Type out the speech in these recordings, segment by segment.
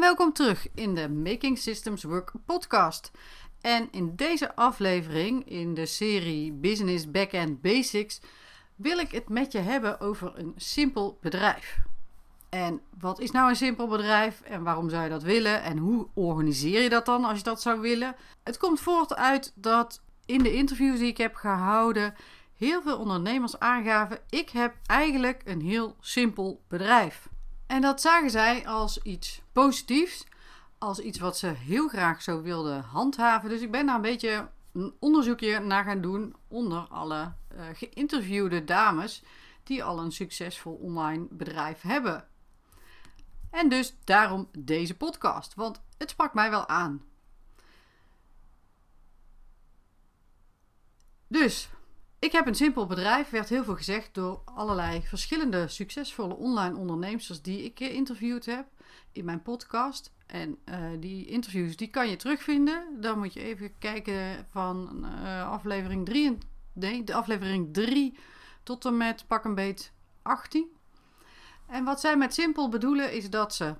welkom terug in de Making Systems Work podcast. En in deze aflevering in de serie Business Backend Basics wil ik het met je hebben over een simpel bedrijf. En wat is nou een simpel bedrijf en waarom zou je dat willen en hoe organiseer je dat dan als je dat zou willen? Het komt voort uit dat in de interviews die ik heb gehouden heel veel ondernemers aangaven: ik heb eigenlijk een heel simpel bedrijf. En dat zagen zij als iets positiefs, als iets wat ze heel graag zo wilden handhaven. Dus ik ben daar een beetje een onderzoekje naar gaan doen onder alle uh, geïnterviewde dames die al een succesvol online bedrijf hebben. En dus daarom deze podcast, want het sprak mij wel aan. Dus ik heb een simpel bedrijf, werd heel veel gezegd door allerlei verschillende succesvolle online ondernemers die ik geïnterviewd heb in mijn podcast. En uh, die interviews die kan je terugvinden. Dan moet je even kijken van uh, aflevering 3, nee, de aflevering 3 tot en met pak een beet 18. En wat zij met simpel bedoelen is dat ze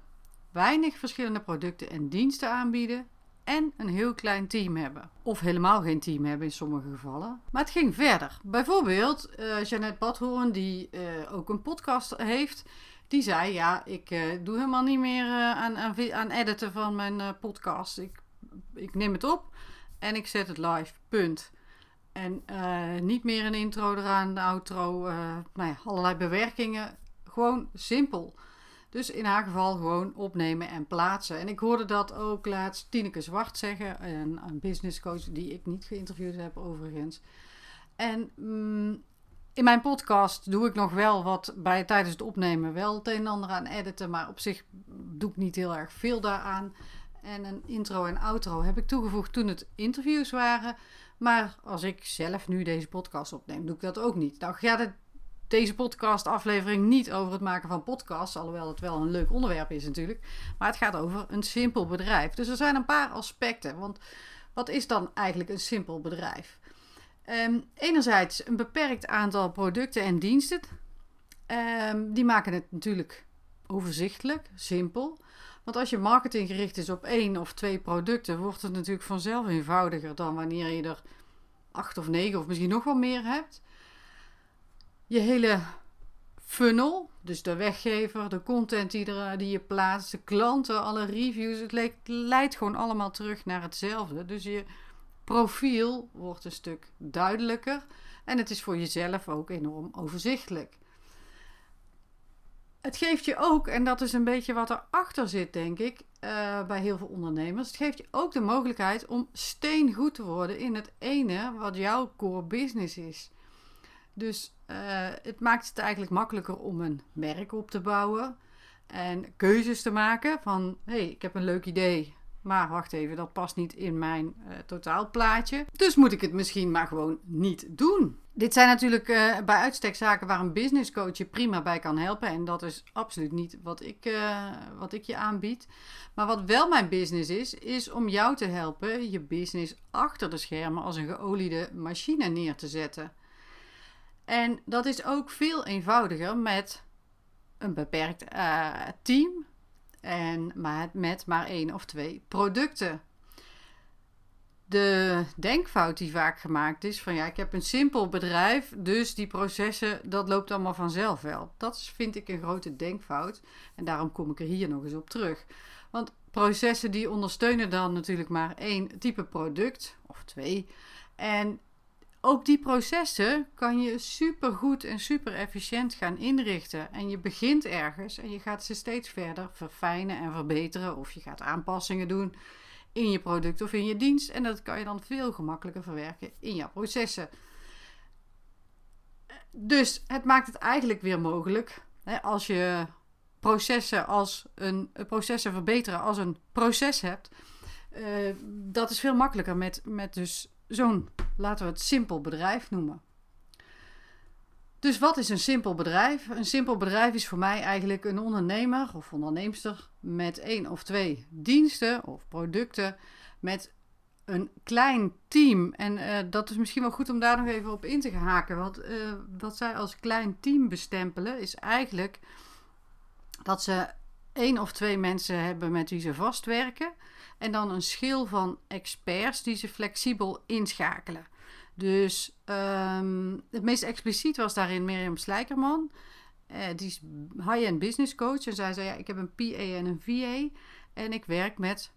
weinig verschillende producten en diensten aanbieden en een heel klein team hebben. Of helemaal geen team hebben in sommige gevallen. Maar het ging verder. Bijvoorbeeld uh, Jeannette Badhoorn, die uh, ook een podcast heeft. Die zei, ja, ik uh, doe helemaal niet meer aan, aan, aan, editen van mijn podcast. Ik, ik neem het op en ik zet het live, punt. En niet meer een intro eraan, de outro, nou ja, allerlei bewerkingen. Gewoon simpel. Dus in haar geval gewoon opnemen en plaatsen. En ik hoorde dat ook laatst Tineke Zwart zeggen, een, business coach die ik niet geïnterviewd heb overigens. En mm, in mijn podcast doe ik nog wel wat bij tijdens het opnemen wel het een en ander aan editen, maar op zich doe ik niet heel erg veel daaraan. En een intro en outro heb ik toegevoegd toen het interviews waren. Maar als ik zelf nu deze podcast opneem, doe ik dat ook niet. Nou gaat het deze podcast-aflevering niet over het maken van podcasts, alhoewel het wel een leuk onderwerp is natuurlijk. Maar het gaat over een simpel bedrijf. Dus er zijn een paar aspecten. Want wat is dan eigenlijk een simpel bedrijf? Um, enerzijds een beperkt aantal producten en diensten. Um, die maken het natuurlijk overzichtelijk, simpel. Want als je marketing gericht is op één of twee producten, wordt het natuurlijk vanzelf eenvoudiger dan wanneer je er acht of negen of misschien nog wel meer hebt je hele funnel, dus de weggever, de content die, er, die je plaatst, de klanten, alle reviews, het leidt gewoon allemaal terug naar hetzelfde. Dus je profiel wordt een stuk duidelijker en het is voor jezelf ook enorm overzichtelijk. Het geeft je ook, en dat is een beetje wat erachter zit, denk ik, uh, bij heel veel ondernemers. Het geeft je ook de mogelijkheid om steengoed te worden in het ene wat jouw core business is. Dus uh, het maakt het eigenlijk makkelijker om een merk op te bouwen en keuzes te maken van hé, hey, ik heb een leuk idee, maar wacht even, dat past niet in mijn uh, totaalplaatje. Dus moet ik het misschien maar gewoon niet doen. Dit zijn natuurlijk uh, bij uitstek zaken waar een business coach je prima bij kan helpen. En dat is absoluut niet wat ik, wat ik je aanbied. Maar wat wel mijn business is, is om jou te helpen je business achter de schermen als een geoliede machine neer te zetten. En dat is ook veel eenvoudiger met een beperkt uh, team en met, met maar één of twee producten. De denkfout die vaak gemaakt is van ja, ik heb een simpel bedrijf, dus die processen, dat loopt allemaal vanzelf wel. Dat vind ik een grote denkfout en daarom kom ik er hier nog eens op terug. Want processen die ondersteunen dan natuurlijk maar één type product of twee. En ook die processen kan je super goed en super efficiënt gaan inrichten. En je begint ergens en je gaat ze steeds verder verfijnen en verbeteren. Of je gaat aanpassingen doen in je product of in je dienst. En dat kan je dan veel gemakkelijker verwerken in jouw processen. Dus het maakt het eigenlijk weer mogelijk hè, als je processen, als een, processen verbeteren als een proces hebt. Uh, dat is veel makkelijker met, met dus zo'n, laten we het simpel bedrijf noemen. Dus wat is een simpel bedrijf? Een simpel bedrijf is voor mij eigenlijk een ondernemer of onderneemster met één of twee diensten of producten met een klein team. En uh, dat is misschien wel goed om daar nog even op in te haken. Want uh, wat zij als klein team bestempelen is eigenlijk dat ze één of twee mensen hebben met wie ze vastwerken. En dan een schil van experts die ze flexibel inschakelen. Dus ehm, het meest expliciet was daarin Mirjam Slijkerman. Uh, die is high-end business coach. En zij zei: ja, Ik heb een PA en een VA. En ik werk met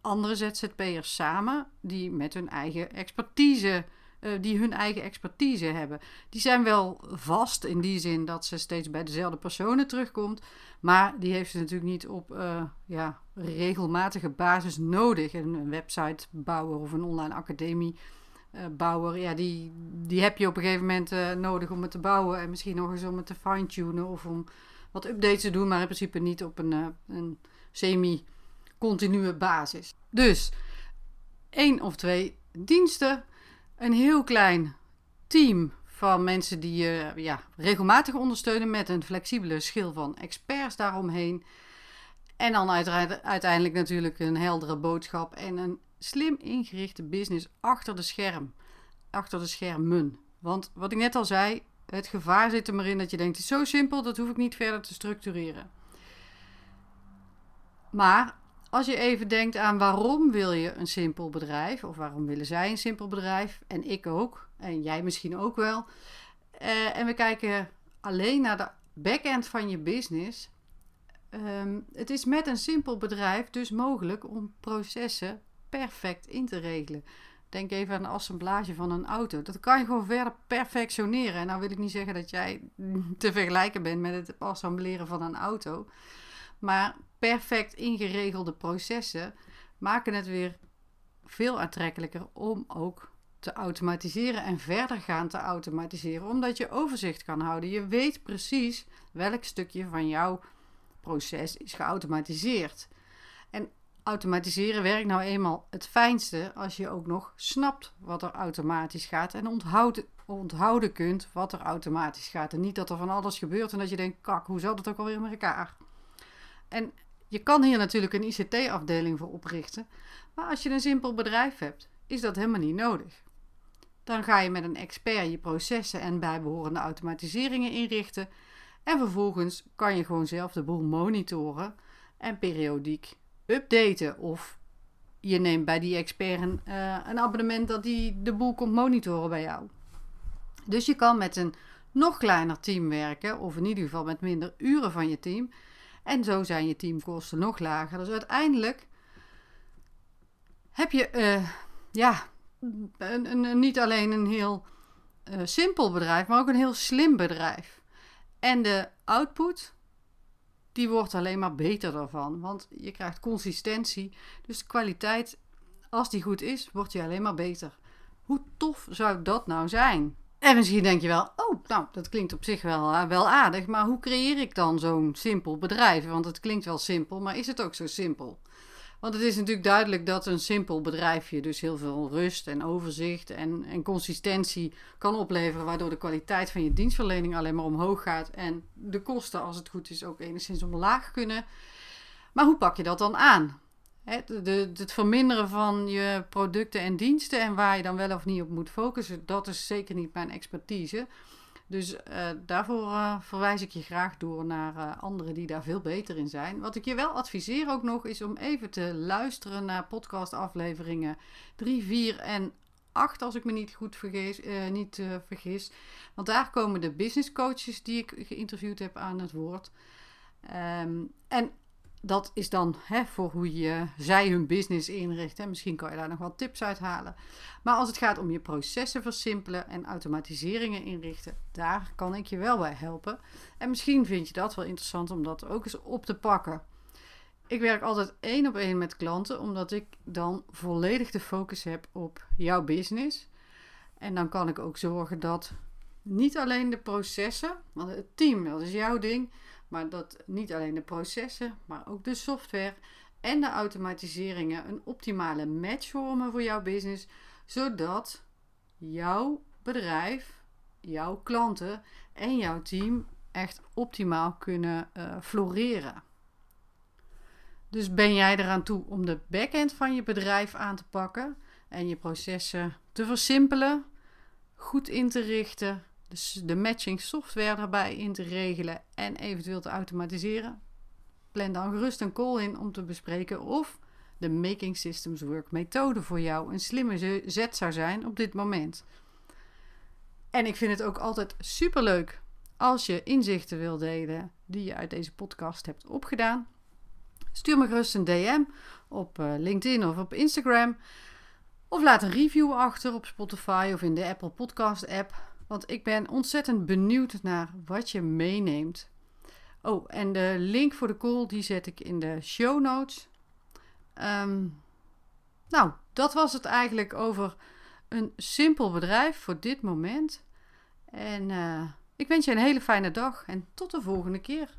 andere ZZP'ers samen die met hun eigen expertise. Uh, die hun eigen expertise hebben. Die zijn wel vast in die zin dat ze steeds bij dezelfde personen terugkomt. Maar die heeft ze natuurlijk niet op uh, ja, regelmatige basis nodig. Een website bouwen of een online academie uh, bouwer, ja, die, die heb je op een gegeven moment nodig om het te bouwen. En misschien nog eens om het te fine-tunen of om wat updates te doen, maar in principe niet op een, een semi-continue basis. Dus één of twee diensten, een heel klein team van mensen die je ja, regelmatig ondersteunen met een flexibele schil van experts daaromheen. En dan uiteindelijk natuurlijk een heldere boodschap en een slim ingerichte business achter de scherm. Achter de schermen. Want wat ik net al zei, het gevaar zit er maar in dat je denkt: is zo simpel, dat hoef ik niet verder te structureren. Maar als je even denkt aan waarom wil je een simpel bedrijf, of waarom willen zij een simpel bedrijf, en ik ook, en jij misschien ook wel. Uh, en we kijken alleen naar de backend van je business. Um, het is met een simpel bedrijf dus mogelijk om processen perfect in te regelen. Denk even aan de assemblage van een auto. Dat kan je gewoon verder perfectioneren. En nou wil ik niet zeggen dat jij te vergelijken bent met het assembleren van een auto. Maar perfect ingeregelde processen maken het weer veel aantrekkelijker om ook te automatiseren en verder gaan te automatiseren. Omdat je overzicht kan houden. Je weet precies welk stukje van jouw proces is geautomatiseerd. En automatiseren werkt nou eenmaal het fijnste als je ook nog snapt wat er automatisch gaat en onthouden, onthouden kunt wat er automatisch gaat. En niet dat er van alles gebeurt en dat je denkt, kak, hoe zat het ook alweer met elkaar? En je kan hier natuurlijk een ICT-afdeling voor oprichten, maar als je een simpel bedrijf hebt, is dat helemaal niet nodig. Dan ga je met een expert je processen en bijbehorende automatiseringen inrichten en vervolgens kan je gewoon zelf de boel monitoren en periodiek updaten. Of je neemt bij die expert een, uh, een abonnement dat die de boel komt monitoren bij jou. Dus je kan met een nog kleiner team werken, of in ieder geval met minder uren van je team. En zo zijn je teamkosten nog lager. Dus uiteindelijk heb je uh, ja, een, niet alleen een heel uh, simpel bedrijf, maar ook een heel slim bedrijf. En de output die wordt alleen maar beter daarvan. Want je krijgt consistentie. Dus de kwaliteit, als die goed is, wordt je alleen maar beter. Hoe tof zou dat nou zijn? En misschien denk je wel, oh, nou, dat klinkt op zich wel, eh, wel aardig. Maar hoe creëer ik dan zo'n simpel bedrijf? Want het klinkt wel simpel, maar is het ook zo simpel? Want het is natuurlijk duidelijk dat een simpel bedrijfje dus heel veel rust en overzicht en, en consistentie kan opleveren, waardoor de kwaliteit van je dienstverlening alleen maar omhoog gaat en de kosten, als het goed is, ook enigszins omlaag kunnen. Maar hoe pak je dat dan aan? De, het verminderen van je producten en diensten en waar je dan wel of niet op moet focussen, dat is zeker niet mijn expertise. Dus uh, daarvoor uh, verwijs ik je graag door naar uh, anderen die daar veel beter in zijn. Wat ik je wel adviseer ook nog is om even te luisteren naar podcastafleveringen 3, 4 en 8, als ik me niet goed vergis. niet, vergis. Want daar komen de business coaches die ik geïnterviewd heb aan het woord. Um, en dat is dan hè, voor hoe je, zij hun business inrichten. Misschien kan je daar nog wat tips uit halen. Maar als het gaat om je processen versimpelen en automatiseringen inrichten, daar kan ik je wel bij helpen. En misschien vind je dat wel interessant om dat ook eens op te pakken. Ik werk altijd één op één met klanten, omdat ik dan volledig de focus heb op jouw business. En dan kan ik ook zorgen dat niet alleen de processen, want het team, dat is jouw ding maar dat niet alleen de processen, maar ook de software en de automatiseringen een optimale match vormen voor jouw business, zodat jouw bedrijf, jouw klanten en jouw team echt optimaal kunnen uh, floreren. Dus ben jij eraan toe om de backend van je bedrijf aan te pakken en je processen te versimpelen, goed in te richten dus de matching software daarbij in te regelen en eventueel te automatiseren. plan dan gerust een call in om te bespreken of de Making Systems Work methode voor jou een slimme zet zou zijn op dit moment. En ik vind het ook altijd superleuk als je inzichten wil delen die je uit deze podcast hebt opgedaan. Stuur me gerust een DM op eh, LinkedIn of op Instagram. Of laat een review achter op Spotify of in de Apple Podcast app. Want ik ben ontzettend benieuwd naar wat je meeneemt. Oh, en de link voor de call die zet ik in de show notes. Ehm, nou, dat was het eigenlijk over een simpel bedrijf voor dit moment. En uh, ik wens je een hele fijne dag en tot de volgende keer.